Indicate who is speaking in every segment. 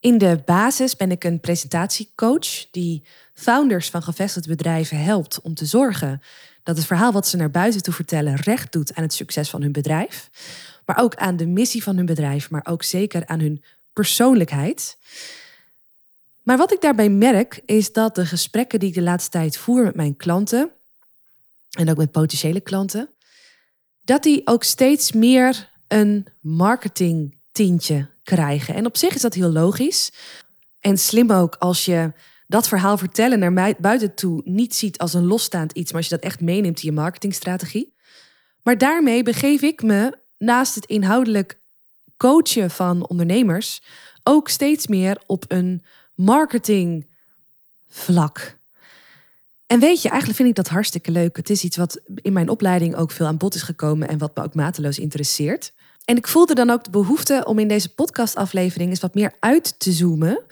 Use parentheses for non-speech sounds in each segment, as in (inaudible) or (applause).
Speaker 1: In de basis ben ik een presentatiecoach die founders van gevestigde bedrijven helpt om te zorgen dat het verhaal wat ze naar buiten toe vertellen recht doet aan het succes van hun bedrijf, maar ook aan de missie van hun bedrijf, maar ook zeker aan hun persoonlijkheid. Maar wat ik daarbij merk is dat de gesprekken die ik de laatste tijd voer met mijn klanten en ook met potentiële klanten, dat die ook steeds meer een marketing krijgen. En op zich is dat heel logisch en slim ook als je dat verhaal vertellen naar buiten toe niet ziet als een losstaand iets, maar als je dat echt meeneemt in je marketingstrategie. Maar daarmee begeef ik me naast het inhoudelijk coachen van ondernemers ook steeds meer op een marketingvlak. En weet je, eigenlijk vind ik dat hartstikke leuk. Het is iets wat in mijn opleiding ook veel aan bod is gekomen en wat me ook mateloos interesseert. En ik voelde dan ook de behoefte om in deze podcastaflevering eens wat meer uit te zoomen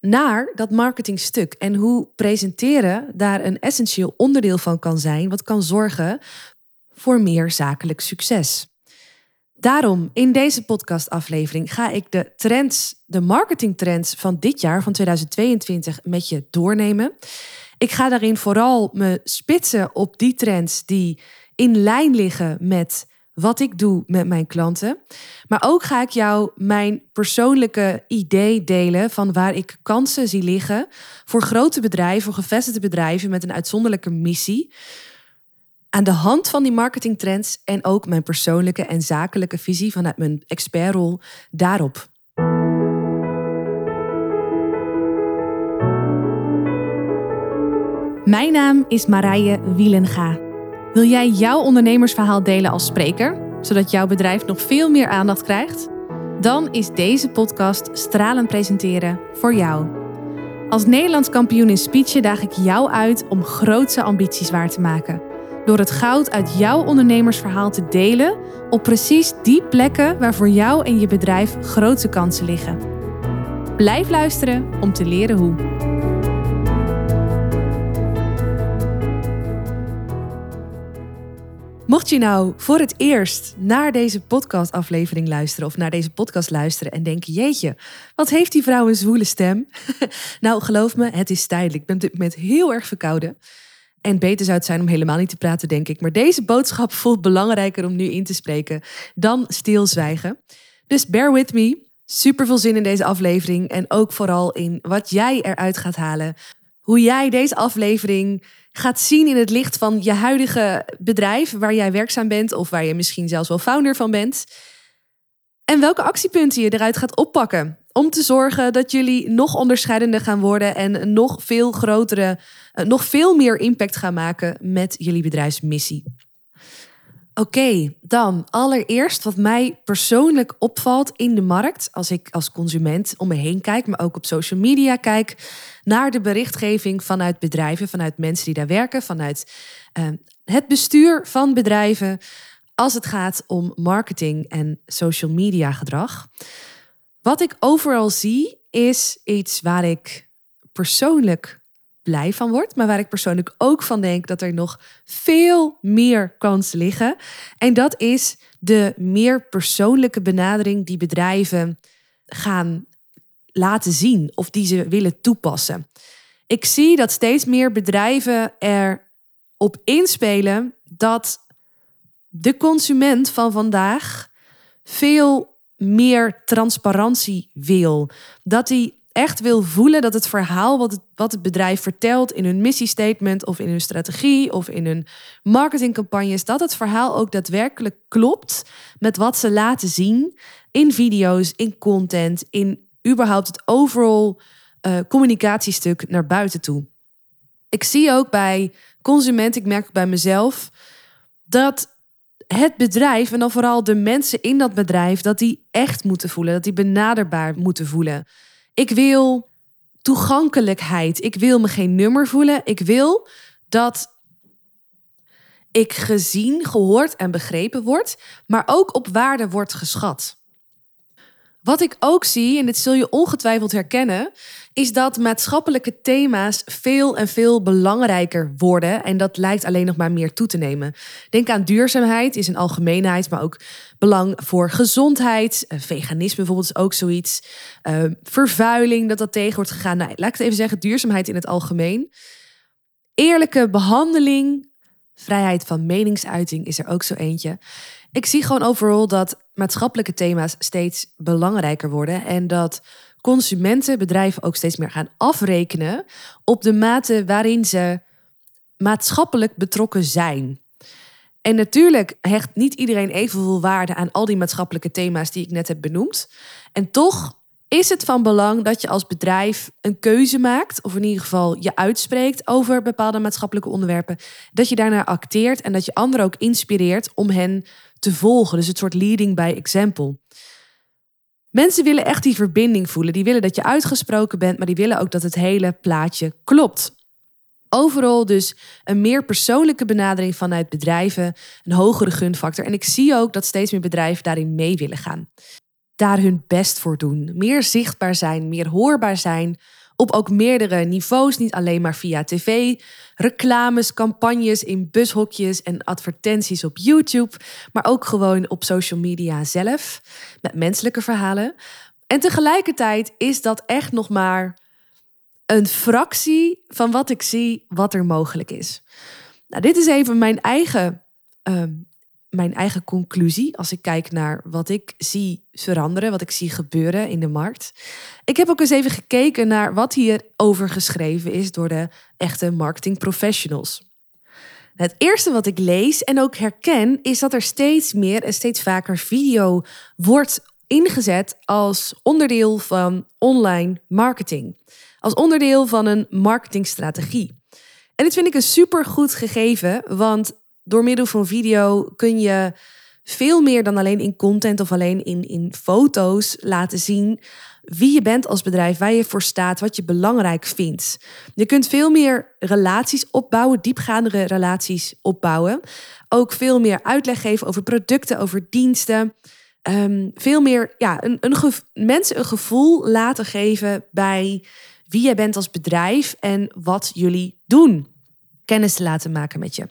Speaker 1: naar dat marketingstuk en hoe presenteren daar een essentieel onderdeel van kan zijn, wat kan zorgen voor meer zakelijk succes. Daarom in deze podcastaflevering ga ik de trends, de marketingtrends van dit jaar, van 2022, met je doornemen. Ik ga daarin vooral me spitsen op die trends die in lijn liggen met wat ik doe met mijn klanten. Maar ook ga ik jou mijn persoonlijke idee delen van waar ik kansen zie liggen voor grote bedrijven, voor gevestigde bedrijven met een uitzonderlijke missie. Aan de hand van die marketingtrends en ook mijn persoonlijke en zakelijke visie vanuit mijn expertrol daarop. Mijn naam is Marije Wielenga. Wil jij jouw ondernemersverhaal delen als spreker, zodat jouw bedrijf nog veel meer aandacht krijgt? Dan is deze podcast Stralen Presenteren voor jou. Als Nederlands kampioen in speechen daag ik jou uit om grootse ambities waar te maken. Door het goud uit jouw ondernemersverhaal te delen op precies die plekken waar voor jou en je bedrijf grote kansen liggen. Blijf luisteren om te leren hoe. Mocht je nou voor het eerst naar deze podcastaflevering luisteren of naar deze podcast luisteren en denken: jeetje, wat heeft die vrouw een zwoele stem? (laughs) nou, geloof me, het is tijdelijk. Ik ben op dit heel erg verkouden. En beter zou het zijn om helemaal niet te praten, denk ik. Maar deze boodschap (laughs) voelt belangrijker om nu in te spreken dan stilzwijgen. Dus bear with me. Super veel zin in deze aflevering. En ook vooral in wat jij eruit gaat halen. Hoe jij deze aflevering gaat zien in het licht van je huidige bedrijf waar jij werkzaam bent of waar je misschien zelfs wel founder van bent. En welke actiepunten je eruit gaat oppakken om te zorgen dat jullie nog onderscheidender gaan worden en nog veel grotere, eh, nog veel meer impact gaan maken met jullie bedrijfsmissie. Oké, dan allereerst wat mij persoonlijk opvalt in de markt als ik als consument om me heen kijk, maar ook op social media kijk naar de berichtgeving vanuit bedrijven, vanuit mensen die daar werken, vanuit uh, het bestuur van bedrijven als het gaat om marketing en social media gedrag. Wat ik overal zie is iets waar ik persoonlijk blij van word, maar waar ik persoonlijk ook van denk dat er nog veel meer kansen liggen. En dat is de meer persoonlijke benadering die bedrijven gaan laten zien of die ze willen toepassen. Ik zie dat steeds meer bedrijven erop inspelen dat de consument van vandaag veel meer transparantie wil. Dat hij echt wil voelen dat het verhaal wat het, bedrijf vertelt in hun missiestatement of in hun strategie of in hun marketingcampagnes, dat het verhaal ook daadwerkelijk klopt met wat ze laten zien in video's, in content, in überhaupt het overal uh, communicatiestuk naar buiten toe. Ik zie ook bij consumenten, ik merk bij mezelf, dat het bedrijf en dan vooral de mensen in dat bedrijf, dat die echt moeten voelen, dat die benaderbaar moeten voelen. Ik wil toegankelijkheid. Ik wil me geen nummer voelen. Ik wil dat ik gezien, gehoord en begrepen word, maar ook op waarde wordt geschat. Wat ik ook zie, en dit zul je ongetwijfeld herkennen, is dat maatschappelijke thema's veel en veel belangrijker worden. En dat lijkt alleen nog maar meer toe te nemen. Denk aan duurzaamheid, is een algemeenheid, maar ook belang voor gezondheid. Eh, veganisme bijvoorbeeld is ook zoiets. Uh, vervuiling, dat dat tegen wordt gegaan. Nou, laat ik het even zeggen, duurzaamheid in het algemeen. Eerlijke behandeling, vrijheid van meningsuiting is er ook zo eentje. Ik zie gewoon overal dat maatschappelijke thema's steeds belangrijker worden en dat consumenten, bedrijven ook steeds meer gaan afrekenen op de mate waarin ze maatschappelijk betrokken zijn. En natuurlijk hecht niet iedereen evenveel waarde aan al die maatschappelijke thema's die ik net heb benoemd. En toch is het van belang dat je als bedrijf een keuze maakt, of in ieder geval je uitspreekt over bepaalde maatschappelijke onderwerpen, dat je daarnaar acteert en dat je anderen ook inspireert om hen te volgen. Dus het soort leading by example. Mensen willen echt die verbinding voelen. Die willen dat je uitgesproken bent, maar die willen ook dat het hele plaatje klopt. Overal dus een meer persoonlijke benadering vanuit bedrijven, een hogere gunfactor. En ik zie ook dat steeds meer bedrijven daarin mee willen gaan. Daar hun best voor doen. Meer zichtbaar zijn, meer hoorbaar zijn, op ook meerdere niveaus, niet alleen maar via tv, reclames, campagnes in bushokjes en advertenties op YouTube, maar ook gewoon op social media zelf, met menselijke verhalen. En tegelijkertijd is dat echt nog maar een fractie van wat ik zie wat er mogelijk is. Nou, dit is even mijn eigen ehm, mijn eigen conclusie als ik kijk naar wat ik zie veranderen, wat ik zie gebeuren in de markt. Ik heb ook eens even gekeken naar wat hierover geschreven is door de echte marketing professionals. Het eerste wat ik lees en ook herken is dat er steeds meer en steeds vaker video wordt ingezet als onderdeel van online marketing. Als onderdeel van een marketingstrategie. En dit vind ik een super goed gegeven, want door middel van video kun je veel meer dan alleen in content of alleen in, in foto's laten zien wie je bent als bedrijf, waar je voor staat, wat je belangrijk vindt. Je kunt veel meer relaties opbouwen, diepgaandere relaties opbouwen. Ook veel meer uitleg geven over producten, over diensten. Um, veel meer ja, een, een mensen een gevoel laten geven bij wie jij bent als bedrijf en wat jullie doen. Kennis te laten maken met je.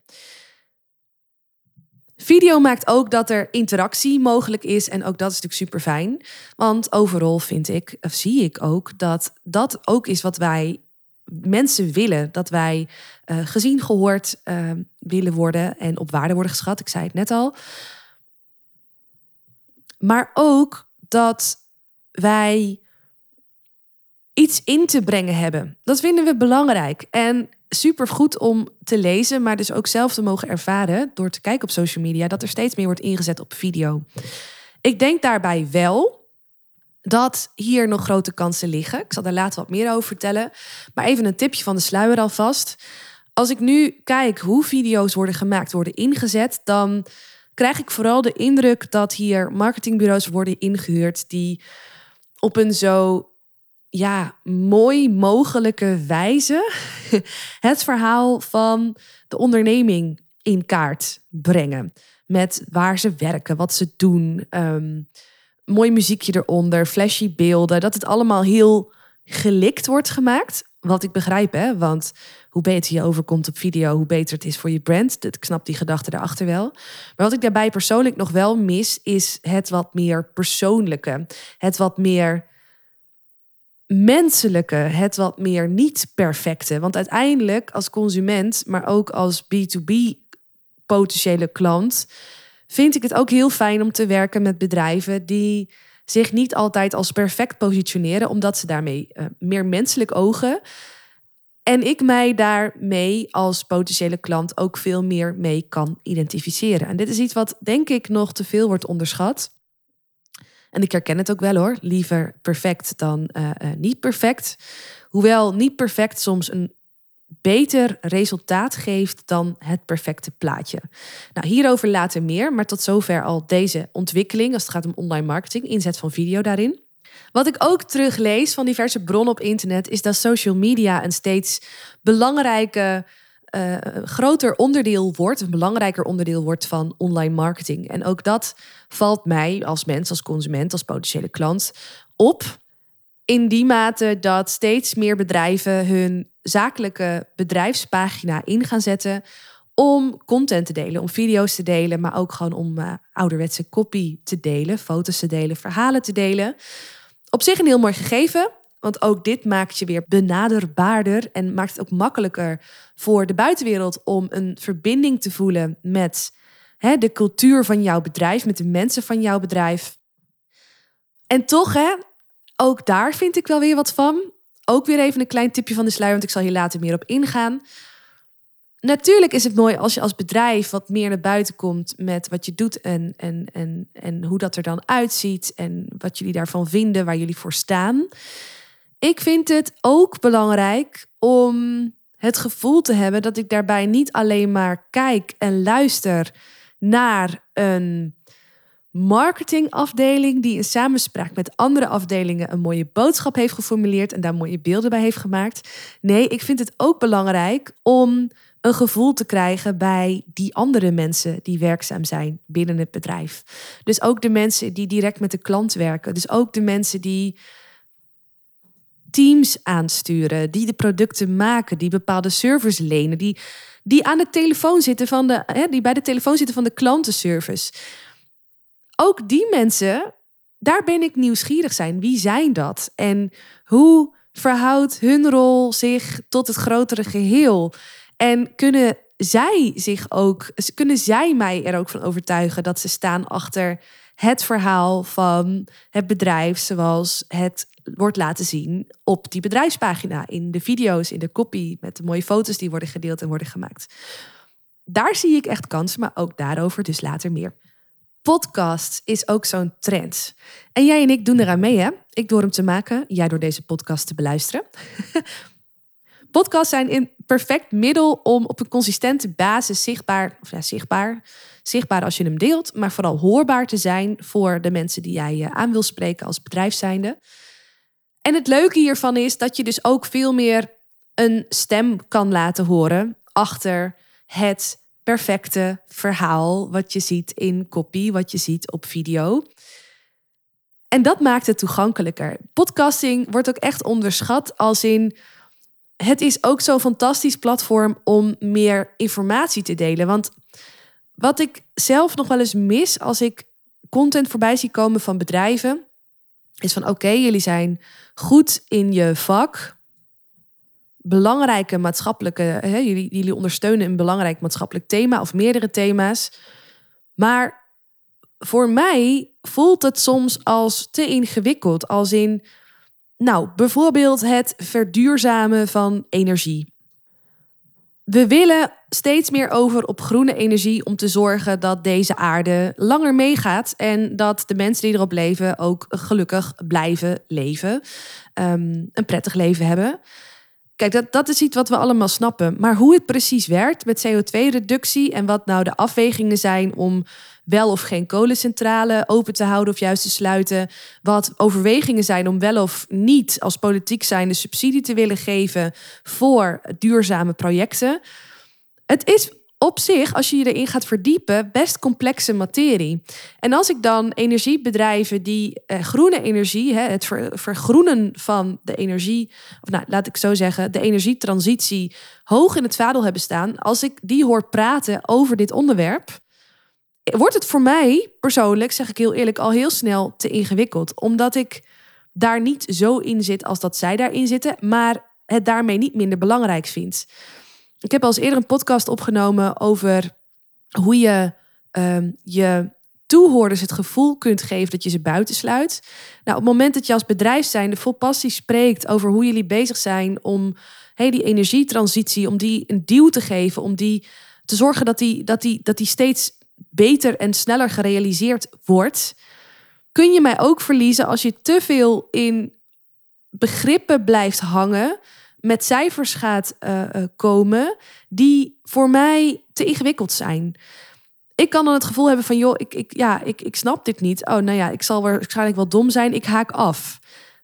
Speaker 1: Video maakt ook dat er interactie mogelijk is. En ook dat is natuurlijk super fijn. Want overal vind ik, of zie ik ook, dat dat ook is wat wij mensen willen. Dat wij uh, gezien, gehoord uh, willen worden en op waarde worden geschat. Ik zei het net al. Maar ook dat wij iets in te brengen hebben. Dat vinden we belangrijk. En super goed om te lezen, maar dus ook zelf te mogen ervaren door te kijken op social media dat er steeds meer wordt ingezet op video. Ik denk daarbij wel dat hier nog grote kansen liggen. Ik zal daar later wat meer over vertellen. Maar even een tipje van de sluier alvast. Als ik nu kijk hoe video's worden gemaakt, worden ingezet, dan krijg ik vooral de indruk dat hier marketingbureaus worden ingehuurd die op een zo ja, mooi mogelijke wijze (laughs) het verhaal van de onderneming in kaart brengen. Met waar ze werken, wat ze doen, um, mooi muziekje eronder, flashy beelden. Dat het allemaal heel gelikt wordt gemaakt. Wat ik begrijp, hè? want hoe beter je overkomt op video, hoe beter het is voor je brand. Ik snap die gedachte erachter wel. Maar wat ik daarbij persoonlijk nog wel mis, is het wat meer persoonlijke. Het wat meer menselijke, het wat meer niet perfecte. Want uiteindelijk als consument, maar ook als B2B potentiële klant, vind ik het ook heel fijn om te werken met bedrijven die zich niet altijd als perfect positioneren, omdat ze daarmee uh, meer menselijk ogen. En ik mij daarmee als potentiële klant ook veel meer mee kan identificeren. En dit is iets wat denk ik nog te veel wordt onderschat. En ik herken het ook wel hoor. Liever perfect dan uh, uh, niet perfect. Hoewel niet perfect soms een beter resultaat geeft dan het perfecte plaatje. Nou, hierover later meer, maar tot zover al deze ontwikkeling als het gaat om online marketing, inzet van video daarin. Wat ik ook teruglees van diverse bronnen op internet is dat social media een steeds belangrijke uh, groter onderdeel wordt, een belangrijker onderdeel wordt van online marketing. En ook dat valt mij als mens, als consument, als potentiële klant op. In die mate dat steeds meer bedrijven hun zakelijke bedrijfspagina in gaan zetten om content te delen, om video's te delen, maar ook gewoon om uh, ouderwetse copy te delen, foto's te delen, verhalen te delen. Op zich een heel mooi gegeven, want ook dit maakt je weer benaderbaarder en maakt het ook makkelijker voor de buitenwereld om een verbinding te voelen met hè, de cultuur van jouw bedrijf, met de mensen van jouw bedrijf. En toch, hè, ook daar vind ik wel weer wat van. Ook weer even een klein tipje van de sluier, want ik zal hier later meer op ingaan. Natuurlijk is het mooi als je als bedrijf wat meer naar buiten komt met wat je doet en, en, en, en hoe dat er dan uitziet en wat jullie daarvan vinden, waar jullie voor staan. Ik vind het ook belangrijk om het gevoel te hebben dat ik daarbij niet alleen maar kijk en luister naar een marketingafdeling die in samenspraak met andere afdelingen een mooie boodschap heeft geformuleerd en daar mooie beelden bij heeft gemaakt. Nee, ik vind het ook belangrijk om een gevoel te krijgen bij die andere mensen die werkzaam zijn binnen het bedrijf. Dus ook de mensen die direct met de klant werken. Dus ook de mensen die teams aansturen, die de producten maken, die bepaalde service lenen, die, die aan de telefoon zitten van de, hè, die bij de telefoon zitten van de klantenservice. Ook die mensen, daar ben ik nieuwsgierig zijn. Wie zijn dat? En hoe verhoudt hun rol zich tot het grotere geheel? En kunnen zij zich ook, kunnen zij mij er ook van overtuigen dat ze staan achter het verhaal van het bedrijf zoals het wordt laten zien op die bedrijfspagina, in de video's, in de copy, met de mooie foto's die worden gedeeld en worden gemaakt. Daar zie ik echt kansen, maar ook daarover dus later meer. Podcast is ook zo'n trend. En jij en ik doen eraan mee, hè? Ik door hem te maken, jij door deze podcast te beluisteren. (laughs) Podcasts zijn een perfect middel om op een consistente basis zichtbaar, of ja, zichtbaar, zichtbaar als je hem deelt, maar vooral hoorbaar te zijn voor de mensen die jij eh, aan wil spreken als bedrijf zijnde. En het leuke hiervan is dat je dus ook veel meer een stem kan laten horen achter het perfecte verhaal wat je ziet in copy, wat je ziet op video. En dat maakt het toegankelijker. Podcasting wordt ook echt onderschat als in het is ook zo'n fantastisch platform om meer informatie te delen. Want wat ik zelf nog wel eens mis als ik content voorbij zie komen van bedrijven, is van oké, jullie zijn goed in je vak. Belangrijke maatschappelijke, hè, jullie, jullie ondersteunen een belangrijk maatschappelijk thema of meerdere thema's. Maar voor mij voelt het soms als te ingewikkeld. Als in, nou, bijvoorbeeld het verduurzamen van energie. We willen steeds meer over op groene energie om te zorgen dat deze aarde langer meegaat en dat de mensen die erop leven ook gelukkig blijven leven, um, een prettig leven hebben. Kijk, dat, dat is iets wat we allemaal snappen. Maar hoe het precies werkt met CO2-reductie en wat nou de afwegingen zijn om wel of geen kolencentrale open te houden of juist te sluiten. Wat overwegingen zijn om wel of niet als politiek zijnde subsidie te willen geven voor duurzame projecten. Het is op zich, als je je erin gaat verdiepen, best complexe materie. En als ik dan energiebedrijven die eh, groene energie, het vergroenen van de energie, of nou, laat ik zo zeggen, de energietransitie hoog in het vaandel hebben staan, als ik die hoor praten over dit onderwerp, wordt het voor mij persoonlijk, zeg ik heel eerlijk, al heel snel te ingewikkeld. Omdat ik daar niet zo in zit als dat zij daarin zitten, maar het daarmee niet minder belangrijk vind. Ik heb al eens eerder een podcast opgenomen over hoe je um, je toehoorders het gevoel kunt geven dat je ze buitensluit. Nou, op het moment dat je als bedrijf zijnde vol passie spreekt over hoe jullie bezig zijn om hey, die energietransitie, om die een duw te geven, om die te zorgen dat die, dat die, dat die steeds beter en sneller gerealiseerd wordt, kun je mij ook verliezen als je te veel in begrippen blijft hangen, met cijfers gaat uh, komen die voor mij te ingewikkeld zijn. Ik kan dan het gevoel hebben van, joh, ik, ik, ja, ik, ik snap dit niet. Oh, nou ja, ik zal waarschijnlijk wel dom zijn, ik haak af.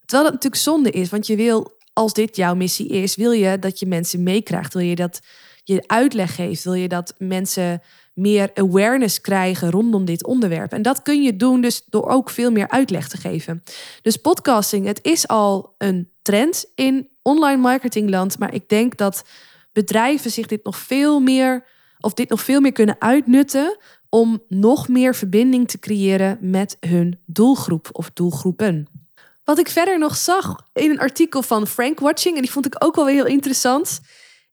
Speaker 1: Terwijl dat natuurlijk zonde is, want je wil, als dit jouw missie is, wil je dat je mensen meekrijgt. Wil je dat je uitleg geeft, wil je dat mensen meer awareness krijgen rondom dit onderwerp. En dat kun je doen dus door ook veel meer uitleg te geven. Dus podcasting, het is al een trend in online marketingland, maar ik denk dat bedrijven zich dit nog veel meer of dit nog veel meer kunnen uitnutten om nog meer verbinding te creëren met hun doelgroep of doelgroepen. Wat ik verder nog zag in een artikel van Frank Watching, en die vond ik ook wel heel interessant,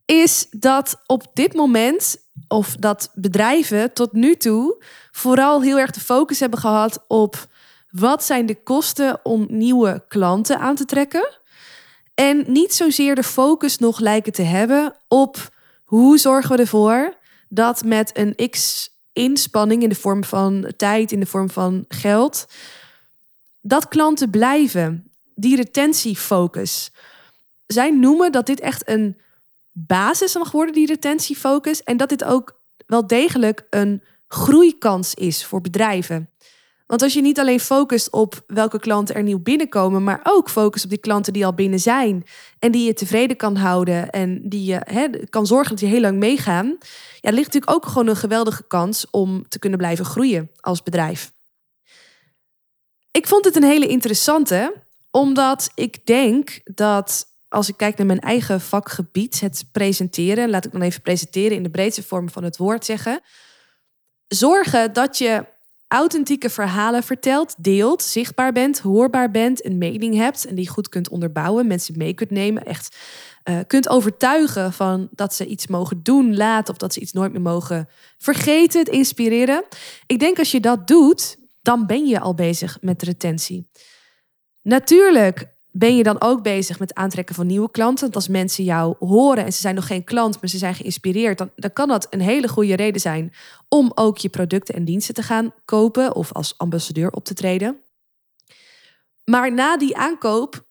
Speaker 1: is dat op dit moment, of dat bedrijven tot nu toe vooral heel erg de focus hebben gehad op wat zijn de kosten om nieuwe klanten aan te trekken. En niet zozeer de focus nog lijken te hebben op hoe zorgen we ervoor dat met een x inspanning in de vorm van tijd, in de vorm van geld, dat klanten blijven. Die retentiefocus. Zij noemen dat dit echt een basis mag worden, die retentiefocus. En dat dit ook wel degelijk een groeikans is voor bedrijven. Want als je niet alleen focust op welke klanten er nieuw binnenkomen, maar ook focust op die klanten die al binnen zijn en die je tevreden kan houden en die je kan zorgen dat die heel lang meegaan, ja, ligt natuurlijk ook gewoon een geweldige kans om te kunnen blijven groeien als bedrijf. Ik vond het een hele interessante, omdat ik denk dat als ik kijk naar mijn eigen vakgebied, het presenteren, laat ik dan even presenteren in de breedste vorm van het woord zeggen. Zorgen dat je authentieke verhalen vertelt, deelt, zichtbaar bent, hoorbaar bent, een mening hebt en die goed kunt onderbouwen, mensen mee kunt nemen, echt uh, kunt overtuigen van dat ze iets mogen doen, laten of dat ze iets nooit meer mogen vergeten, het inspireren. Ik denk als je dat doet, dan ben je al bezig met retentie. Natuurlijk ben je dan ook bezig met aantrekken van nieuwe klanten. Want als mensen jou horen en ze zijn nog geen klant, maar ze zijn geïnspireerd, dan, dan kan dat een hele goede reden zijn om ook je producten en diensten te gaan kopen of als ambassadeur op te treden. Maar na die aankoop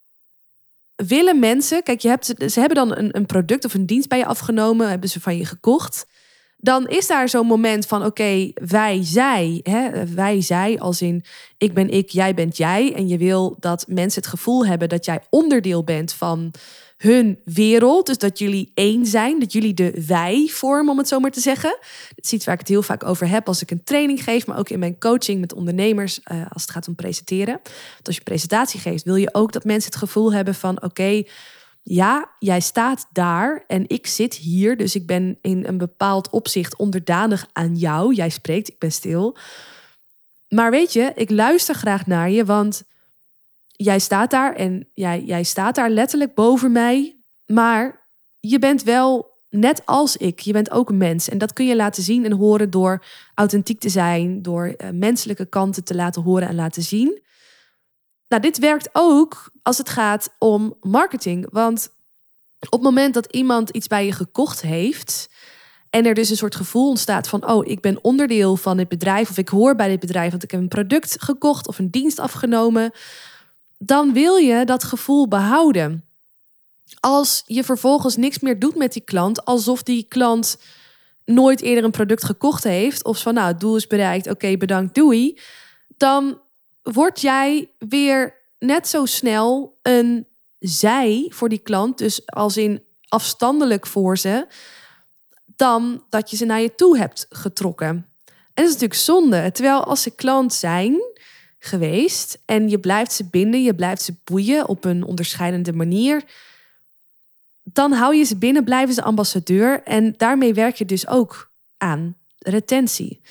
Speaker 1: willen mensen, kijk, je hebt, ze hebben dan een, een product of een dienst bij je afgenomen, hebben ze van je gekocht dan is daar zo'n moment van: oké, wij, zij, hè, wij, zij, als in ik ben ik, jij bent jij. En je wil dat mensen het gevoel hebben dat jij onderdeel bent van hun wereld. Dus dat jullie één zijn, dat jullie de wij vormen, om het zo maar te zeggen. Dat is iets waar ik het heel vaak over heb als ik een training geef, maar ook in mijn coaching met ondernemers uh, als het gaat om presenteren. Als je presentatie geeft, wil je ook dat mensen het gevoel hebben van: oké ja, jij staat daar en ik zit hier, dus ik ben in een bepaald opzicht onderdanig aan jou. Jij spreekt, ik ben stil. Maar weet je, ik luister graag naar je, want jij staat daar en jij, jij staat daar letterlijk boven mij, maar je bent wel net als ik. Je bent ook een mens en dat kun je laten zien en horen door authentiek te zijn, door uh, menselijke kanten te laten horen en laten zien. Nou, dit werkt ook als het gaat om marketing. Want op het moment dat iemand iets bij je gekocht heeft. En er dus een soort gevoel ontstaat van: oh, ik ben onderdeel van dit bedrijf. Of ik hoor bij dit bedrijf, want ik heb een product gekocht of een dienst afgenomen. Dan wil je dat gevoel behouden. Als je vervolgens niks meer doet met die klant, alsof die klant nooit eerder een product gekocht heeft. Of van nou, het doel is bereikt, oké, bedankt, doei. Dan word jij weer net zo snel een zij voor die klant, dus als in afstandelijk voor ze, dan dat je ze naar je toe hebt getrokken. En dat is natuurlijk zonde. Terwijl als ze klant zijn geweest en je blijft ze binden, je blijft ze boeien op een onderscheidende manier, dan hou je ze binnen, blijven ze ambassadeur en daarmee werk je dus ook aan retentie.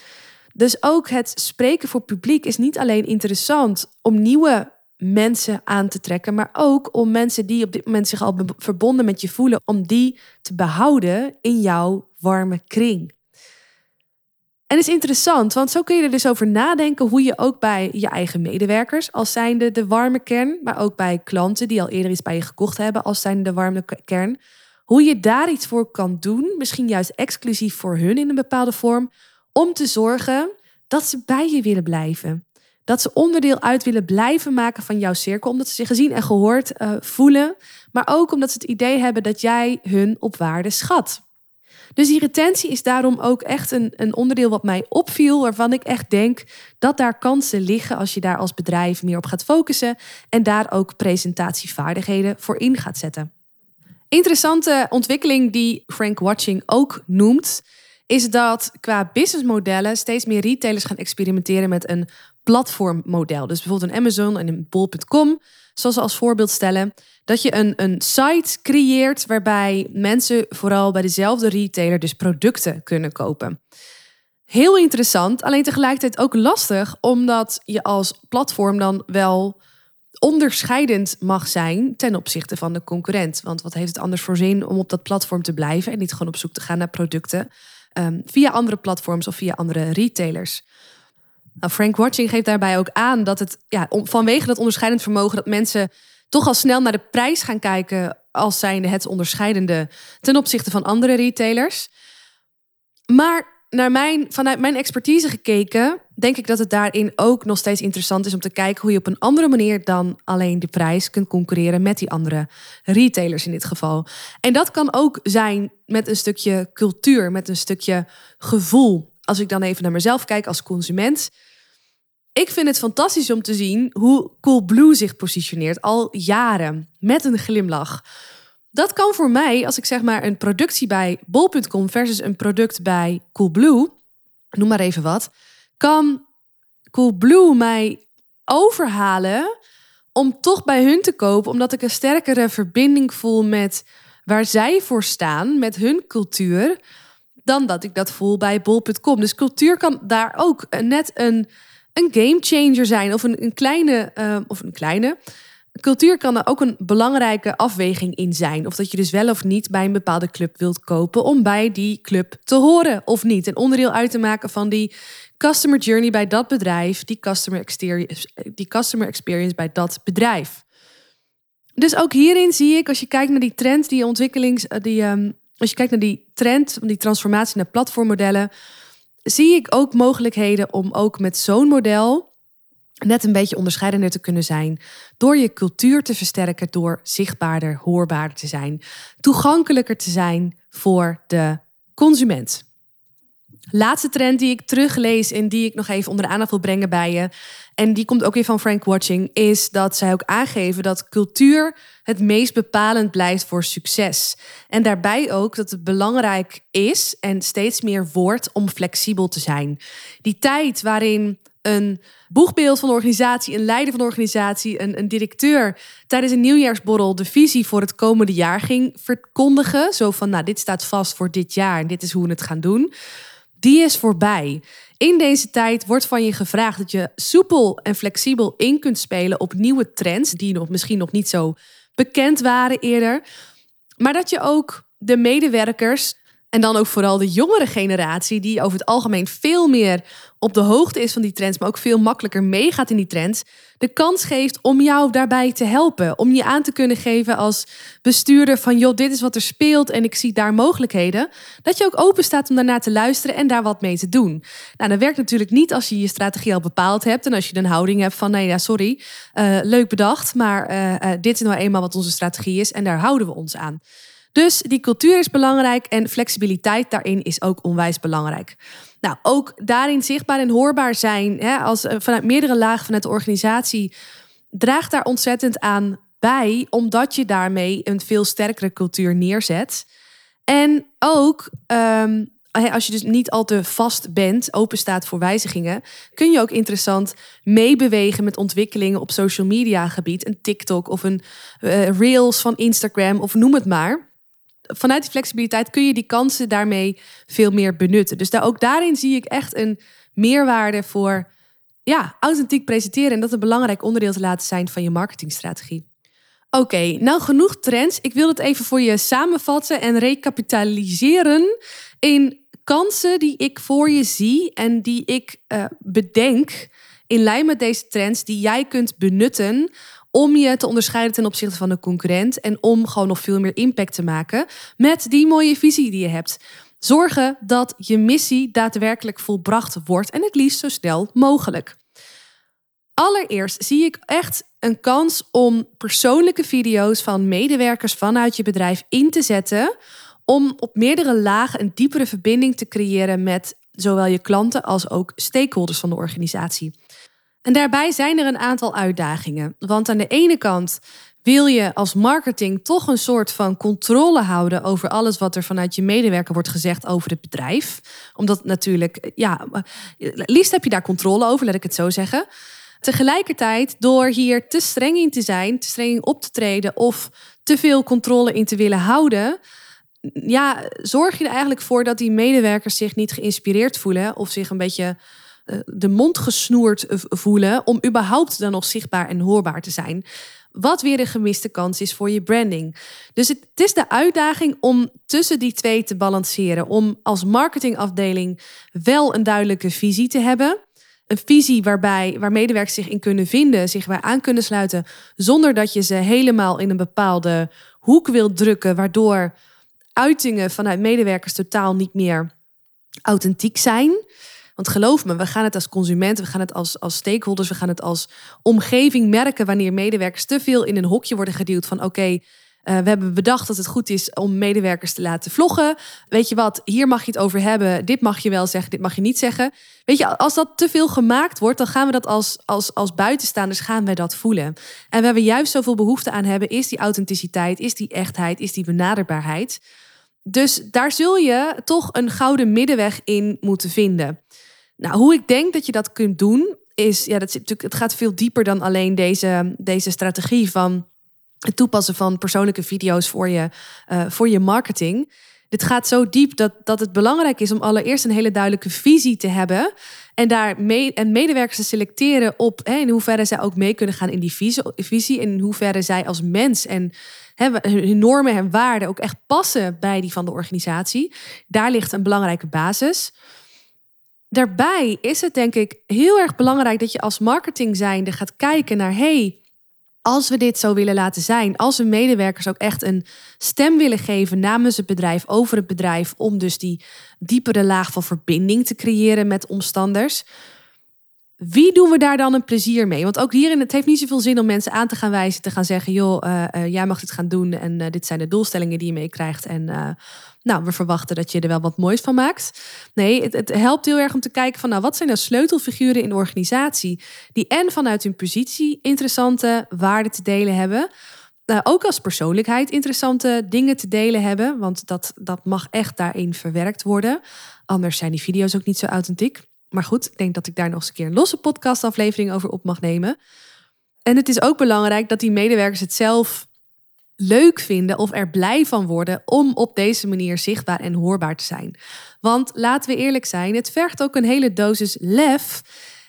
Speaker 1: Dus ook het spreken voor publiek is niet alleen interessant om nieuwe mensen aan te trekken, maar ook om mensen die op dit moment zich al verbonden met je voelen, om die te behouden in jouw warme kring. En is interessant, want zo kun je er dus over nadenken hoe je ook bij je eigen medewerkers, als zijnde de warme kern, maar ook bij klanten die al eerder iets bij je gekocht hebben, als zijnde de warme kern, hoe je daar iets voor kan doen, misschien juist exclusief voor hun in een bepaalde vorm, om te zorgen dat ze bij je willen blijven. Dat ze onderdeel uit willen blijven maken van jouw cirkel, omdat ze zich gezien en gehoord uh, voelen, maar ook omdat ze het idee hebben dat jij hun op waarde schat. Dus die retentie is daarom ook echt een, een onderdeel wat mij opviel, waarvan ik echt denk dat daar kansen liggen als je daar als bedrijf meer op gaat focussen en daar ook presentatievaardigheden voor in gaat zetten. Interessante ontwikkeling die Frank Watching ook noemt, is dat qua businessmodellen steeds meer retailers gaan experimenteren met een platformmodel. Dus bijvoorbeeld een Amazon en een bol.com, zoals ze als voorbeeld stellen, dat je een, een site creëert waarbij mensen vooral bij dezelfde retailer dus producten kunnen kopen. Heel interessant, alleen tegelijkertijd ook lastig, omdat je als platform dan wel onderscheidend mag zijn ten opzichte van de concurrent. Want wat heeft het anders voor zin om op dat platform te blijven en niet gewoon op zoek te gaan naar producten Ehm, via andere platforms of via andere retailers. Nou, Frank Watching geeft daarbij ook aan dat het ja, vanwege dat onderscheidend vermogen dat mensen toch al snel naar de prijs gaan kijken als zijnde het onderscheidende ten opzichte van andere retailers. Maar naar mijn, vanuit mijn expertise gekeken, denk ik dat het daarin ook nog steeds interessant is om te kijken hoe je op een andere manier dan alleen de prijs kunt concurreren met die andere retailers in dit geval. En dat kan ook zijn met een stukje cultuur, met een stukje gevoel. Als ik dan even naar mezelf kijk als consument. Ik vind het fantastisch om te zien hoe Coolblue zich positioneert al jaren met een glimlach. Dat kan voor mij, als ik zeg maar een productie bij bol.com versus een product bij Coolblue, noem maar even wat, kan Coolblue mij overhalen om toch bij hun te kopen, omdat ik een sterkere verbinding voel met waar zij voor staan, met hun cultuur, dan dat ik dat voel bij bol.com. Dus cultuur kan daar ook net een, een game changer zijn, of een, een kleine, uh, of een kleine, Cultuur kan er ook een belangrijke afweging in zijn. Of dat je dus wel of niet bij een bepaalde club wilt kopen om bij die club te horen of niet. Een onderdeel uit te maken van die customer journey bij dat bedrijf, die customer experience, die customer experience bij dat bedrijf. Dus ook hierin zie ik, als je kijkt naar die trend, die ontwikkelings, eh, die, um, als je kijkt naar die trend, die transformatie naar platformmodellen, zie ik ook mogelijkheden om ook met zo'n model net een beetje onderscheidender te kunnen zijn. Door je cultuur te versterken, door zichtbaarder, hoorbaarder te zijn. Toegankelijker te zijn voor de consument. Laatste trend die ik teruglees en die ik nog even onder de aandacht wil brengen bij je. En die komt ook weer van Frank Watching. Is dat zij ook aangeven dat cultuur het meest bepalend blijft voor succes. En daarbij ook dat het belangrijk is en steeds meer wordt om flexibel te zijn. Die tijd waarin een boegbeeld van de organisatie, een leider van de organisatie, een, een directeur tijdens een nieuwjaarsborrel de visie voor het komende jaar ging verkondigen. Zo van, nou, dit staat vast voor dit jaar en dit is hoe we het gaan doen. Die is voorbij. In deze tijd wordt van je gevraagd dat je soepel en flexibel in kunt spelen op nieuwe trends, die nog, misschien nog niet zo bekend waren eerder. Maar dat je ook de medewerkers en dan ook vooral de jongere generatie, die over het algemeen veel meer op de hoogte is van die trends, maar ook veel makkelijker meegaat in die trends, de kans geeft om jou daarbij te helpen. Om je aan te kunnen geven als bestuurder van, joh, dit is wat er speelt en ik zie daar mogelijkheden. Dat je ook open staat om daarnaar te luisteren en daar wat mee te doen. Nou, dat werkt natuurlijk niet als je je strategie al bepaald hebt en als je een houding hebt van, nee, ja, sorry, uh, leuk bedacht, maar uh, uh, dit is nou eenmaal wat onze strategie is en daar houden we ons aan. Dus die cultuur is belangrijk en flexibiliteit daarin is ook onwijs belangrijk. Nou, ook daarin zichtbaar en hoorbaar zijn, hè, als, eh, vanuit meerdere lagen vanuit de organisatie, draagt daar ontzettend aan bij, omdat je daarmee een veel sterkere cultuur neerzet. En ook um, als je dus niet al te vast bent, open staat voor wijzigingen, kun je ook interessant meebewegen met ontwikkelingen op social media gebied. Een TikTok of een uh, Reels van Instagram of noem het maar vanuit die flexibiliteit kun je die kansen daarmee veel meer benutten. Dus daar, ook daarin zie ik echt een meerwaarde voor ja, authentiek presenteren en dat een belangrijk onderdeel te laten zijn van je marketingstrategie. Oké, nou genoeg trends. Ik wil het even voor je samenvatten en recapitaliseren in kansen die ik voor je zie en die ik uh, bedenk in lijn met deze trends die jij kunt benutten om je te onderscheiden ten opzichte van de concurrent en om gewoon nog veel meer impact te maken met die mooie visie die je hebt. Zorgen dat je missie daadwerkelijk volbracht wordt en het liefst zo snel mogelijk. Allereerst zie ik echt een kans om persoonlijke video's van medewerkers vanuit je bedrijf in te zetten om op meerdere lagen een diepere verbinding te creëren met zowel je klanten als ook stakeholders van de organisatie. En daarbij zijn er een aantal uitdagingen. Want aan de ene kant wil je als marketing toch een soort van controle houden over alles wat er vanuit je medewerker wordt gezegd over het bedrijf. Omdat natuurlijk, ja, liefst heb je daar controle over, laat ik het zo zeggen. Tegelijkertijd, door hier te streng in te zijn, te streng op te treden of te veel controle in te willen houden, ja, zorg je er eigenlijk voor dat die medewerkers zich niet geïnspireerd voelen of zich een beetje de mond gesnoerd voelen om überhaupt dan nog zichtbaar en hoorbaar te zijn. Wat weer een gemiste kans is voor je branding. Dus het, het, is de uitdaging om tussen die twee te balanceren. Om als marketingafdeling wel een duidelijke visie te hebben. Een visie waarbij, waar medewerkers zich in kunnen vinden, zich bij aan kunnen sluiten. Zonder dat je ze helemaal in een bepaalde hoek wilt drukken. Waardoor uitingen vanuit medewerkers totaal niet meer authentiek zijn. Want geloof me, we gaan het als consument, we gaan het als, als stakeholders, we gaan het als omgeving merken wanneer medewerkers te veel in een hokje worden geduwd van oké, eh, we hebben bedacht dat het goed is om medewerkers te laten vloggen. Weet je wat, hier mag je het over hebben. Dit mag je wel zeggen, dit mag je niet zeggen. Weet je, als dat te veel gemaakt wordt, dan gaan we dat als, als, als buitenstaanders gaan wij dat voelen. En waar we juist zoveel behoefte aan hebben, is die authenticiteit, is die echtheid, is die benaderbaarheid. Dus daar zul je toch een gouden middenweg in moeten vinden. Nou, hoe ik denk dat je dat kunt doen, is, ja, dat is natuurlijk, het gaat veel dieper dan alleen deze, deze strategie van het toepassen van persoonlijke video's voor je, uh, voor je marketing. Dit gaat zo diep dat, dat het belangrijk is om allereerst een hele duidelijke visie te hebben. En daar mee, en medewerkers te selecteren op hè, in hoeverre zij ook mee kunnen gaan in die visie. visie in hoeverre zij als mens en hun normen en waarden ook echt passen bij die van de organisatie. Daar ligt een belangrijke basis. Daarbij is het denk ik heel erg belangrijk dat je als marketing zijnde gaat kijken naar hey, als we dit zo willen laten zijn, als we medewerkers ook echt een stem willen geven namens het bedrijf, over het bedrijf, om dus die diepere laag van verbinding te creëren met omstanders. Wie doen we daar dan een plezier mee? Want ook hierin, het heeft niet zoveel zin om mensen aan te gaan wijzen, te gaan zeggen, joh, uh, uh, jij mag dit gaan doen en uh, dit zijn de doelstellingen die je meekrijgt. En nou, we verwachten dat je er wel wat moois van maakt. Nee, het, het, helpt heel erg om te kijken van, nou, wat zijn nou sleutelfiguren in de organisatie die en vanuit hun positie interessante waarden te delen hebben, ook als persoonlijkheid interessante dingen te delen hebben, want dat, dat mag echt daarin verwerkt worden. Anders zijn die video's ook niet zo authentiek. Maar goed, ik denk dat ik daar nog eens een keer een losse podcastaflevering over op mag nemen. En het is ook belangrijk dat die medewerkers het zelf leuk vinden of er blij van worden om op deze manier zichtbaar en hoorbaar te zijn. Want laten we eerlijk zijn, het vergt ook een hele dosis lef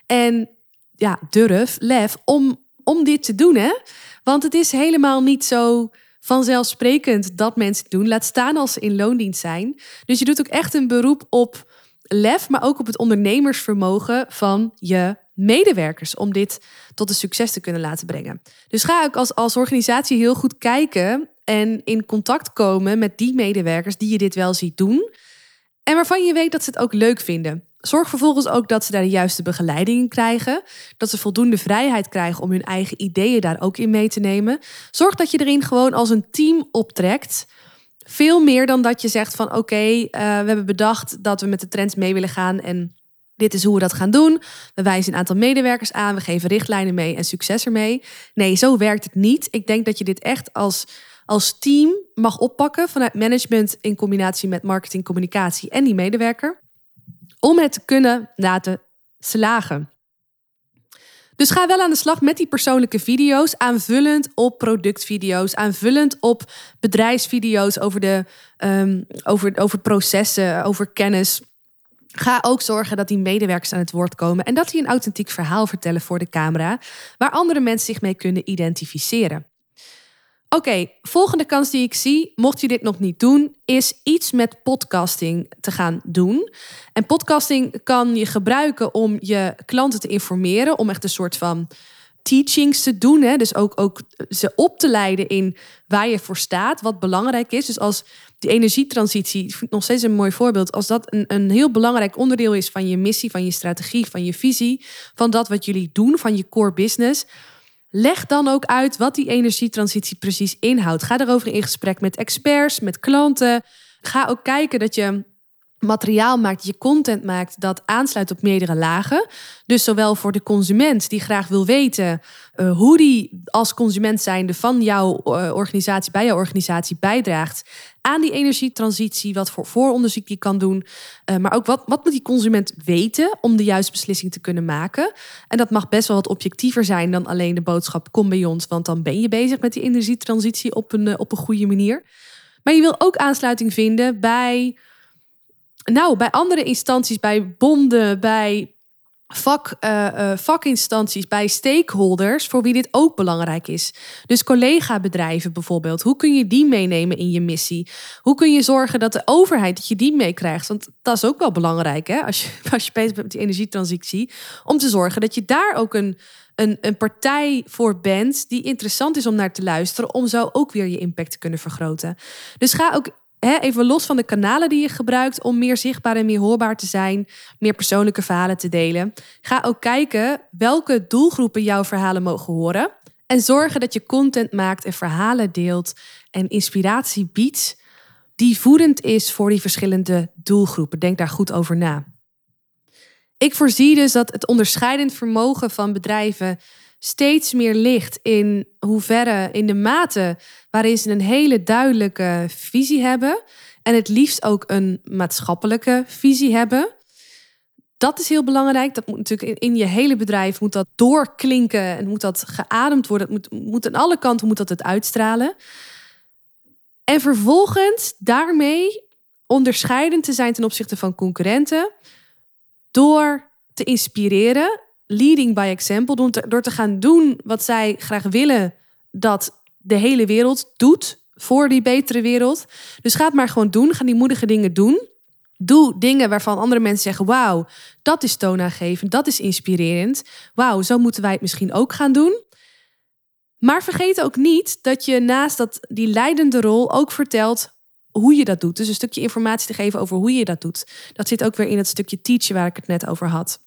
Speaker 1: en ja, durf, lef om, om dit te doen. Hè? Want het is helemaal niet zo vanzelfsprekend dat mensen het doen. Laat staan als ze in loondienst zijn. Dus je doet ook echt een beroep op lef, maar ook op het ondernemersvermogen van je medewerkers om dit tot een succes te kunnen laten brengen. Dus ga ook als, als organisatie heel goed kijken en in contact komen met die medewerkers die je dit wel ziet doen. En waarvan je weet dat ze het ook leuk vinden. Zorg vervolgens ook dat ze daar de juiste begeleiding in krijgen. Dat ze voldoende vrijheid krijgen om hun eigen ideeën daar ook in mee te nemen. Zorg dat je erin gewoon als een team optrekt. Veel meer dan dat je zegt van oké, eh, we hebben bedacht dat we met de trends mee willen gaan en dit is hoe we dat gaan doen. We wijzen een aantal medewerkers aan, we geven richtlijnen mee en succes ermee. Nee, zo werkt het niet. Ik denk dat je dit echt als, als team mag oppakken vanuit management in combinatie met marketing, communicatie en die medewerker. Om het te kunnen laten slagen. Dus ga wel aan de slag met die persoonlijke video's, aanvullend op productvideo's, aanvullend op bedrijfsvideo's over, de, um, over, over processen, over kennis. Ga ook zorgen dat die medewerkers aan het woord komen en dat die een authentiek verhaal vertellen voor de camera, waar andere mensen zich mee kunnen identificeren. Oké, volgende kans die ik zie, mocht je dit nog niet doen, is iets met podcasting te gaan doen. En podcasting kan je gebruiken om je klanten te informeren, om echt een soort van teachings te doen. Hè? Dus ook, ook ze op te leiden in waar je voor staat, wat belangrijk is. Dus als die energietransitie, vind nog steeds een mooi voorbeeld, als dat een, een heel belangrijk onderdeel is van je missie, van je strategie, van je visie, van dat wat jullie doen, van je core business. Leg dan ook uit wat die energietransitie precies inhoudt. Ga erover in gesprek met experts, met klanten. Ga ook kijken dat je materiaal maakt, je content maakt dat aansluit op meerdere lagen. Dus zowel voor de consument die graag wil weten uh, hoe die als consument zijnde van jouw uh, organisatie bij jouw organisatie bijdraagt aan die energietransitie, wat voor vooronderzoek die kan doen, uh, maar ook wat, wat moet die consument weten om de juiste beslissing te kunnen maken. En dat mag best wel wat objectiever zijn dan alleen de boodschap kom bij ons, want dan ben je bezig met die energietransitie op een, op een goede manier. Maar je wil ook aansluiting vinden bij nou, bij andere instanties, bij bonden, bij vak, uh, vakinstanties, bij stakeholders, voor wie dit ook belangrijk is. Dus collega-bedrijven bijvoorbeeld, hoe kun je die meenemen in je missie? Hoe kun je zorgen dat de overheid, dat je die meekrijgt? Want dat is ook wel belangrijk, hè, als je, (laughs) als je bezig bent met die energietransitie, om te zorgen dat je daar ook een, een, een partij voor bent die interessant is om naar te luisteren, om zo ook weer je impact te kunnen vergroten. Dus ga ook even los van de kanalen die je gebruikt om meer zichtbaar en meer hoorbaar te zijn, meer persoonlijke verhalen te delen. Ga ook kijken welke doelgroepen jouw verhalen mogen horen. En zorgen dat je content maakt en verhalen deelt en inspiratie biedt die voedend is voor die verschillende doelgroepen. Denk daar goed over na. Ik voorzie dus dat het onderscheidend vermogen van bedrijven steeds meer ligt in hoeverre, in de mate waarin ze een hele duidelijke visie hebben. En het liefst ook een maatschappelijke visie hebben. Dat is heel belangrijk. Dat moet natuurlijk in je hele bedrijf moet dat doorklinken en moet dat geademd worden. Het moet, moet aan alle kanten moet dat het uitstralen. En vervolgens daarmee onderscheidend te zijn ten opzichte van concurrenten door te inspireren leading by example, door te gaan doen wat zij graag willen dat de hele wereld doet voor die betere wereld. Dus ga het maar gewoon doen. Ga die moedige dingen doen. Doe dingen waarvan andere mensen zeggen: Wauw, dat is toonaangevend, dat is inspirerend. Wauw, zo moeten wij het misschien ook gaan doen. Maar vergeet ook niet dat je naast dat, die leidende rol ook vertelt hoe je dat doet. Dus een stukje informatie te geven over hoe je dat doet. Dat zit ook weer in het stukje teachen waar ik het net over had.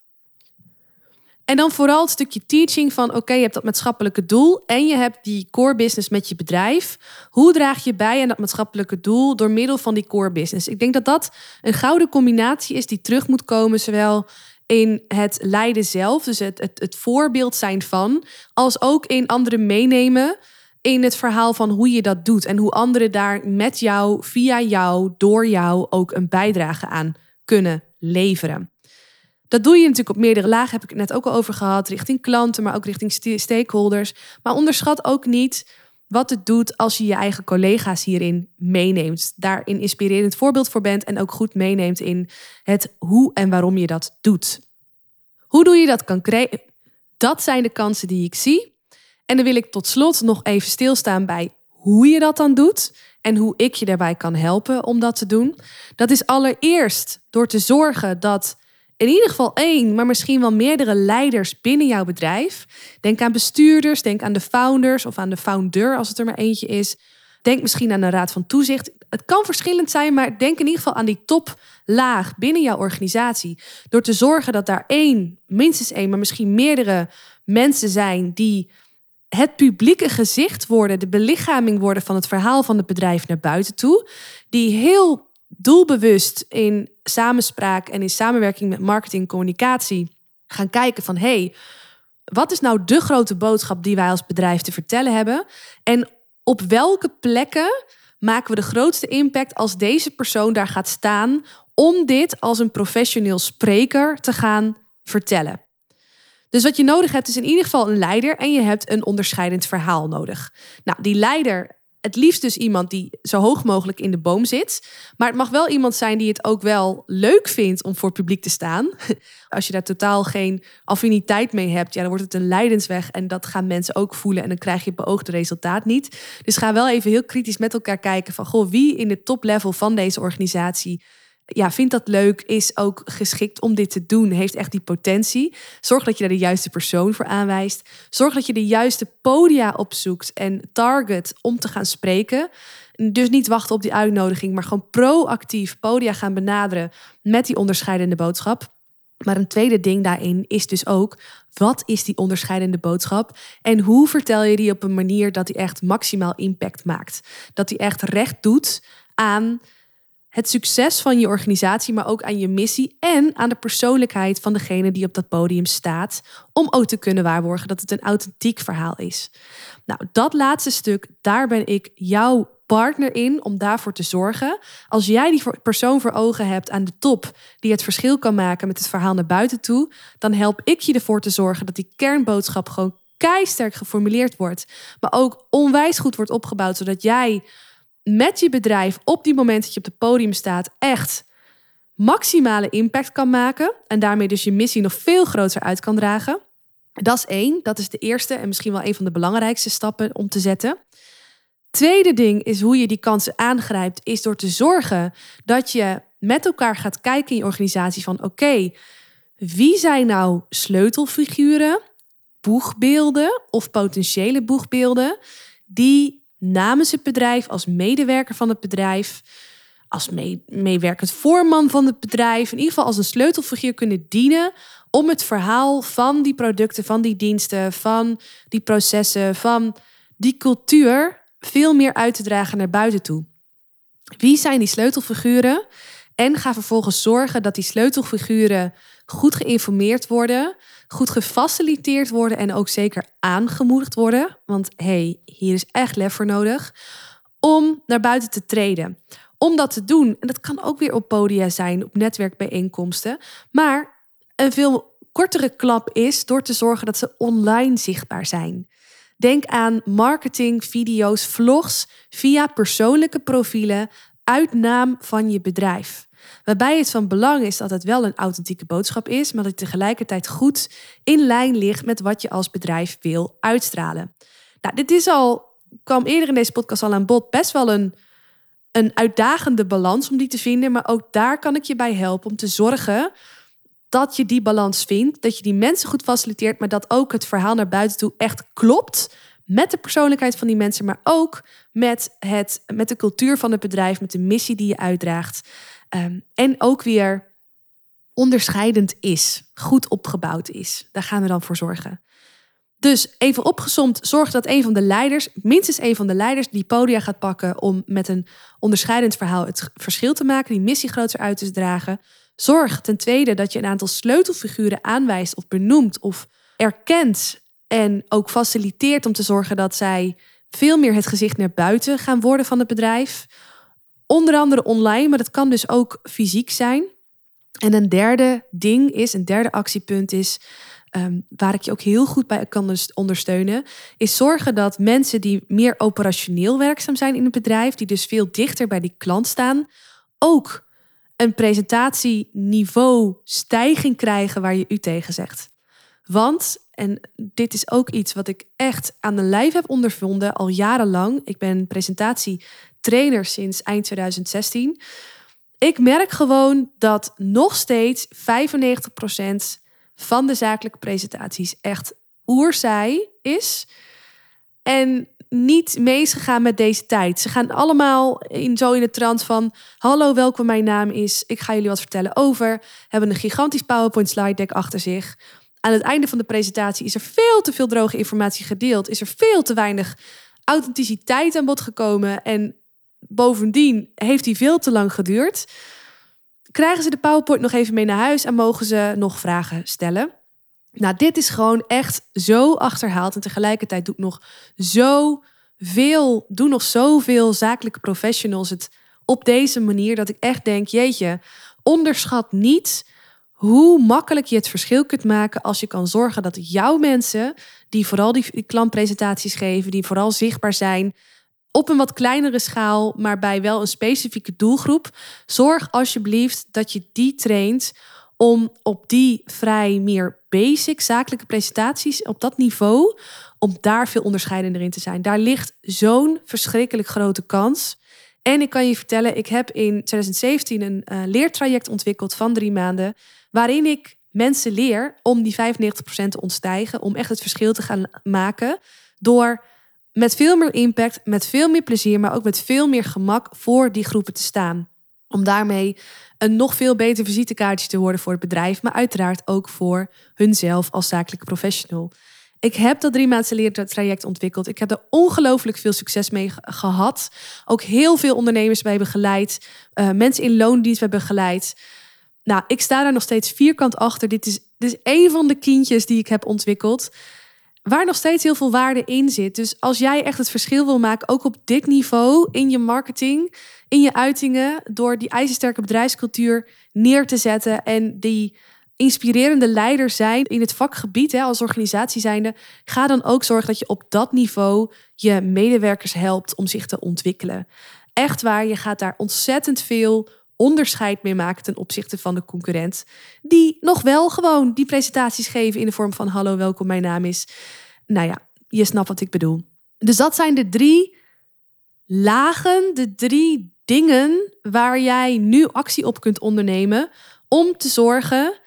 Speaker 1: En dan vooral het stukje teaching van oké, je hebt dat maatschappelijke doel en je hebt die core business met je bedrijf. Hoe draag je bij aan dat maatschappelijke doel door middel van die core business? Ik denk dat dat een gouden combinatie is die terug moet komen, zowel in het leiden zelf, dus het, het, het voorbeeld zijn van, als ook in anderen meenemen in het verhaal van hoe je dat doet en hoe anderen daar met jou, via jou, door jou ook een bijdrage aan kunnen leveren. Dat doe je natuurlijk op meerdere lagen, heb ik het net ook al over gehad, richting klanten, maar ook richting stakeholders. Maar onderschat ook niet wat het doet als je je eigen collega's hierin meeneemt. Daar een inspirerend voorbeeld voor bent en ook goed meeneemt in het hoe en waarom je dat doet. Hoe doe je dat concreet? Dat zijn de kansen die ik zie. En dan wil ik tot slot nog even stilstaan bij hoe je dat dan doet en hoe ik je daarbij kan helpen om dat te doen. Dat is allereerst door te zorgen dat in ieder geval één, maar misschien wel meerdere leiders binnen jouw bedrijf. Denk aan bestuurders, denk aan de founders of aan de founder als het er maar eentje is. Denk misschien aan een raad van toezicht. Het kan verschillend zijn, maar denk in ieder geval aan die toplaag binnen jouw organisatie. Door te zorgen dat daar één, minstens één, maar misschien meerdere mensen zijn die het publieke gezicht worden, de belichaming worden van het verhaal van het bedrijf naar buiten toe. Die heel doelbewust in samenspraak en in samenwerking met marketing en communicatie gaan kijken van hey, wat is nou de grote boodschap die wij als bedrijf te vertellen hebben? En op welke plekken maken we de grootste impact als deze persoon daar gaat staan om dit als een professioneel spreker te gaan vertellen? Dus wat je nodig hebt is in ieder geval een leider en je hebt een onderscheidend verhaal nodig. Nou, die leider het liefst dus iemand die zo hoog mogelijk in de boom zit. Maar het mag wel iemand zijn die het ook wel leuk vindt om voor publiek te staan. (laughs) Als je daar totaal geen affiniteit mee hebt, ja, dan wordt het een leidensweg. En dat gaan mensen ook voelen. En dan krijg je het beoogde resultaat niet. Dus ga wel even heel kritisch met elkaar kijken van goh, wie in de top level van deze organisatie ja, vindt dat leuk, is ook geschikt om dit te doen, heeft echt die potentie. Zorg dat je daar de juiste persoon voor aanwijst. Zorg dat je de juiste podia opzoekt en target om te gaan spreken. Dus niet wachten op die uitnodiging, maar gewoon proactief podia gaan benaderen met die onderscheidende boodschap. Maar een tweede ding daarin is dus ook, wat is die onderscheidende boodschap? En hoe vertel je die op een manier dat die echt maximaal impact maakt? Dat die echt recht doet aan het succes van je organisatie, maar ook aan je missie en aan de persoonlijkheid van degene die op dat podium staat, om ook te kunnen waarborgen dat het een authentiek verhaal is. Nou, dat laatste stuk, daar ben ik jouw partner in om daarvoor te zorgen. Als jij die persoon voor ogen hebt aan de top die het verschil kan maken met het verhaal naar buiten toe, dan help ik je ervoor te zorgen dat die kernboodschap gewoon keisterk geformuleerd wordt, maar ook onwijs goed wordt opgebouwd, zodat jij met je bedrijf op die moment dat je op het podium staat echt maximale impact kan maken en daarmee dus je missie nog veel groter uit kan dragen. Dat is één, dat is de eerste en misschien wel een van de belangrijkste stappen om te zetten. Tweede ding is hoe je die kansen aangrijpt, is door te zorgen dat je met elkaar gaat kijken in je organisatie van oké, wie zijn nou sleutelfiguren, boegbeelden of potentiële boegbeelden die namens het bedrijf, als medewerker van het bedrijf, als meewerkend voorman van het bedrijf, in ieder geval als een sleutelfiguur kunnen dienen om het verhaal van die producten, van die diensten, van die processen, van die cultuur veel meer uit te dragen naar buiten toe. Wie zijn die sleutelfiguren? En ga vervolgens zorgen dat die sleutelfiguren goed geïnformeerd worden, goed gefaciliteerd worden en ook zeker aangemoedigd worden. Want hey, hier is echt lef voor nodig om naar buiten te treden. Om dat te doen, en dat kan ook weer op podia zijn, op netwerkbijeenkomsten. Maar een veel kortere klap is door te zorgen dat ze online zichtbaar zijn. Denk aan marketing, video's, vlogs via persoonlijke profielen uit naam van je bedrijf. Waarbij het van belang is dat het wel een authentieke boodschap is, maar dat het tegelijkertijd goed in lijn ligt met wat je als bedrijf wil uitstralen. Nou, dit is al, kwam eerder in deze podcast al aan bod, best wel een, een uitdagende balans om die te vinden. Maar ook daar kan ik je bij helpen om te zorgen dat je die balans vindt, dat je die mensen goed faciliteert, maar dat ook het verhaal naar buiten toe echt klopt met de persoonlijkheid van die mensen, maar ook met, het, met de cultuur van het bedrijf, met de missie die je uitdraagt. Ehm, en ook weer onderscheidend is, goed opgebouwd is. Daar gaan we dan voor zorgen. Dus even opgesomd, zorg dat een van de leiders, minstens een van de leiders, die podia gaat pakken om met een onderscheidend verhaal het verschil te maken, die missie groter uit te dragen. Zorg ten tweede dat je een aantal sleutelfiguren aanwijst of benoemt of erkent en ook faciliteert om te zorgen dat zij veel meer het gezicht naar buiten gaan worden van het bedrijf. Onder andere online, maar dat kan dus ook fysiek zijn. En een derde ding is, een derde actiepunt is, um, waar ik je ook heel goed bij kan ondersteunen, is zorgen dat mensen die meer operationeel werkzaam zijn in het bedrijf, die dus veel dichter bij die klant staan, ook een presentatieniveau stijging krijgen waar je u tegen zegt. Want, en dit is ook iets wat ik echt aan de lijf heb ondervonden al jarenlang. Ik ben presentatietrainer sinds eind 2016. Ik merk gewoon dat nog steeds 95% van de zakelijke presentaties echt oerzij is. En niet mee is gegaan met deze tijd. Ze gaan allemaal in, zo in de trant van... Hallo, welkom, mijn naam is... Ik ga jullie wat vertellen over... Hebben een gigantisch PowerPoint slide deck achter zich. Aan het einde van de presentatie is er veel te veel droge informatie gedeeld. Is er veel te weinig authenticiteit aan bod gekomen. En bovendien heeft die veel te lang geduurd. Krijgen ze de PowerPoint nog even mee naar huis... en mogen ze nog vragen stellen... Nou, dit is gewoon echt zo achterhaald. En tegelijkertijd doet nog zoveel, doen nog zoveel zakelijke professionals het op deze manier. Dat ik echt denk, jeetje, onderschat niet hoe makkelijk je het verschil kunt maken als je kan zorgen dat jouw mensen, die vooral die klantpresentaties geven, die vooral zichtbaar zijn, op een wat kleinere schaal, maar bij wel een specifieke doelgroep, zorg alsjeblieft dat je die traint om op die vrij meer basic zakelijke presentaties op dat niveau, om daar veel onderscheidender in te zijn. Daar ligt zo'n verschrikkelijk grote kans. En ik kan je vertellen, ik heb in 2017 een uh, leertraject ontwikkeld van drie maanden, waarin ik mensen leer om die 95% te ontstijgen, om echt het verschil te gaan maken door met veel meer impact, met veel meer plezier, maar ook met veel meer gemak voor die groepen te staan. Om daarmee een nog veel beter visitekaartje te worden voor het bedrijf, maar uiteraard ook voor hunzelf als zakelijke professional. Ik heb dat drie maanden leertraject ontwikkeld. Ik heb er ongelooflijk veel succes mee gehad. Ook heel veel ondernemers bij begeleid. Uh, mensen in loondienst hebben begeleid. Nou, ik sta daar nog steeds vierkant achter. Dit is, dit is een van de kindjes die ik heb ontwikkeld. Waar nog steeds heel veel waarde in zit. Dus als jij echt het verschil wil maken, ook op dit niveau, in je marketing, in je uitingen, door die ijzersterke bedrijfscultuur neer te zetten en die inspirerende leider zijn in het vakgebied, hè, als organisatie zijnde, ga dan ook zorgen dat je op dat niveau je medewerkers helpt om zich te ontwikkelen. Echt waar, je gaat daar ontzettend veel onderscheid mee maken ten opzichte van de concurrent, die nog wel gewoon die presentaties geven in de vorm van hallo, welkom, mijn naam is. Nou ja, je snapt wat ik bedoel. Dus dat zijn de drie lagen, de drie dingen waar jij nu actie op kunt ondernemen om te zorgen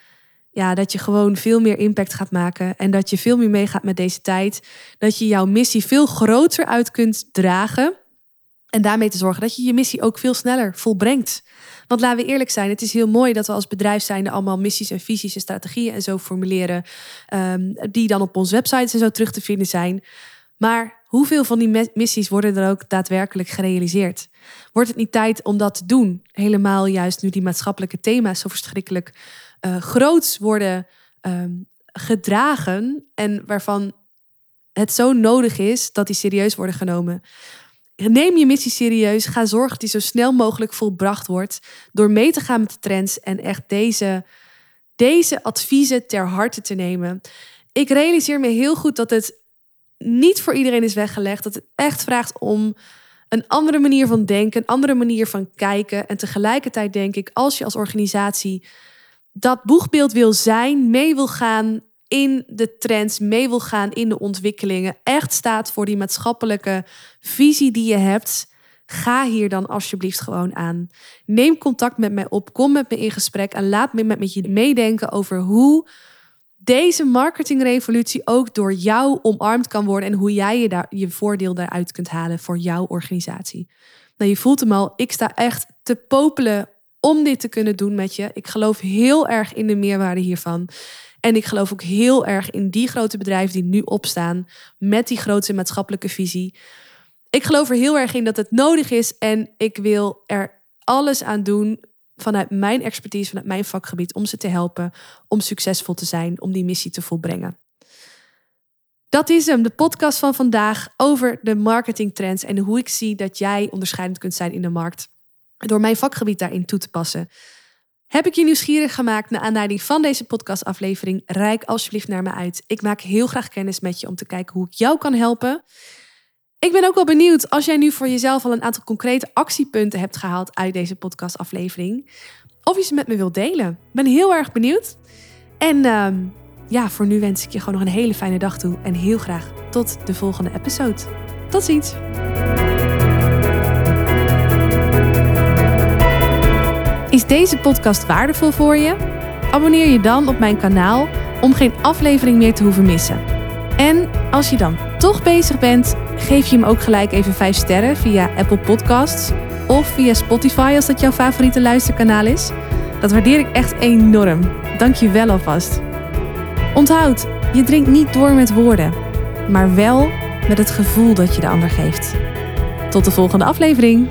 Speaker 1: ja, dat je gewoon veel meer impact gaat maken en dat je veel meer meegaat met deze tijd. Dat je jouw missie veel groter uit kunt dragen en daarmee te zorgen dat je je missie ook veel sneller volbrengt. Want laten we eerlijk zijn, het is heel mooi dat we als bedrijf zijnde allemaal missies en visies en strategieën en zo formuleren, um, die dan op onze websites en zo terug te vinden zijn. Maar hoeveel van die missies worden er ook daadwerkelijk gerealiseerd? Wordt het niet tijd om dat te doen? Helemaal juist nu die maatschappelijke thema's zo verschrikkelijk uh, groots worden ehm, gedragen en waarvan het zo nodig is dat die serieus worden genomen. Neem je missie serieus. Ga zorgen dat die zo snel mogelijk volbracht wordt. Door mee te gaan met de trends en echt deze, deze adviezen ter harte te nemen. Ik realiseer me heel goed dat het niet voor iedereen is weggelegd. Dat het echt vraagt om een andere manier van denken, een andere manier van kijken. En tegelijkertijd denk ik, als je als organisatie dat boegbeeld wil zijn, mee wil gaan in de trends, mee wil gaan in de ontwikkelingen, echt staat voor die maatschappelijke visie die je hebt, ga hier dan alsjeblieft gewoon aan. Neem contact met mij op, kom met me in gesprek en laat me met je meedenken over hoe deze marketingrevolutie ook door jou omarmd kan worden en hoe jij je, daar, je voordeel daaruit kunt halen voor jouw organisatie. Nou, je voelt hem al, ik sta echt te popelen om dit te kunnen doen met je. Ik geloof heel erg in de meerwaarde hiervan. En ik geloof ook heel erg in die grote bedrijven die nu opstaan met die grote maatschappelijke visie. Ik geloof er heel erg in dat het nodig is en ik wil er alles aan doen vanuit mijn expertise, vanuit mijn vakgebied, om ze te helpen om succesvol te zijn, om die missie te volbrengen. Dat is hem, de podcast van vandaag over de marketingtrends en hoe ik zie dat jij onderscheidend kunt zijn in de markt door mijn vakgebied daarin toe te passen. Heb ik je nieuwsgierig gemaakt naar aanleiding van deze podcastaflevering? Rijk alsjeblieft naar me uit. Ik maak heel graag kennis met je om te kijken hoe ik jou kan helpen. Ik ben ook wel benieuwd als jij nu voor jezelf al een aantal concrete actiepunten hebt gehaald uit deze podcastaflevering. Of je ze met me wilt delen. Ik ben heel erg benieuwd. En uh, ja, voor nu wens ik je gewoon nog een hele fijne dag toe. En heel graag tot de volgende episode. Tot ziens. Is deze podcast waardevol voor je? Abonneer je dan op mijn kanaal om geen aflevering meer te hoeven missen. En als je dan toch bezig bent, geef je hem ook gelijk even 5 sterren via Apple Podcasts of via Spotify als dat jouw favoriete luisterkanaal is. Dat waardeer ik echt enorm. Dank je wel alvast. Onthoud, je drinkt niet door met woorden, maar wel met het gevoel dat je de ander geeft. Tot de volgende aflevering.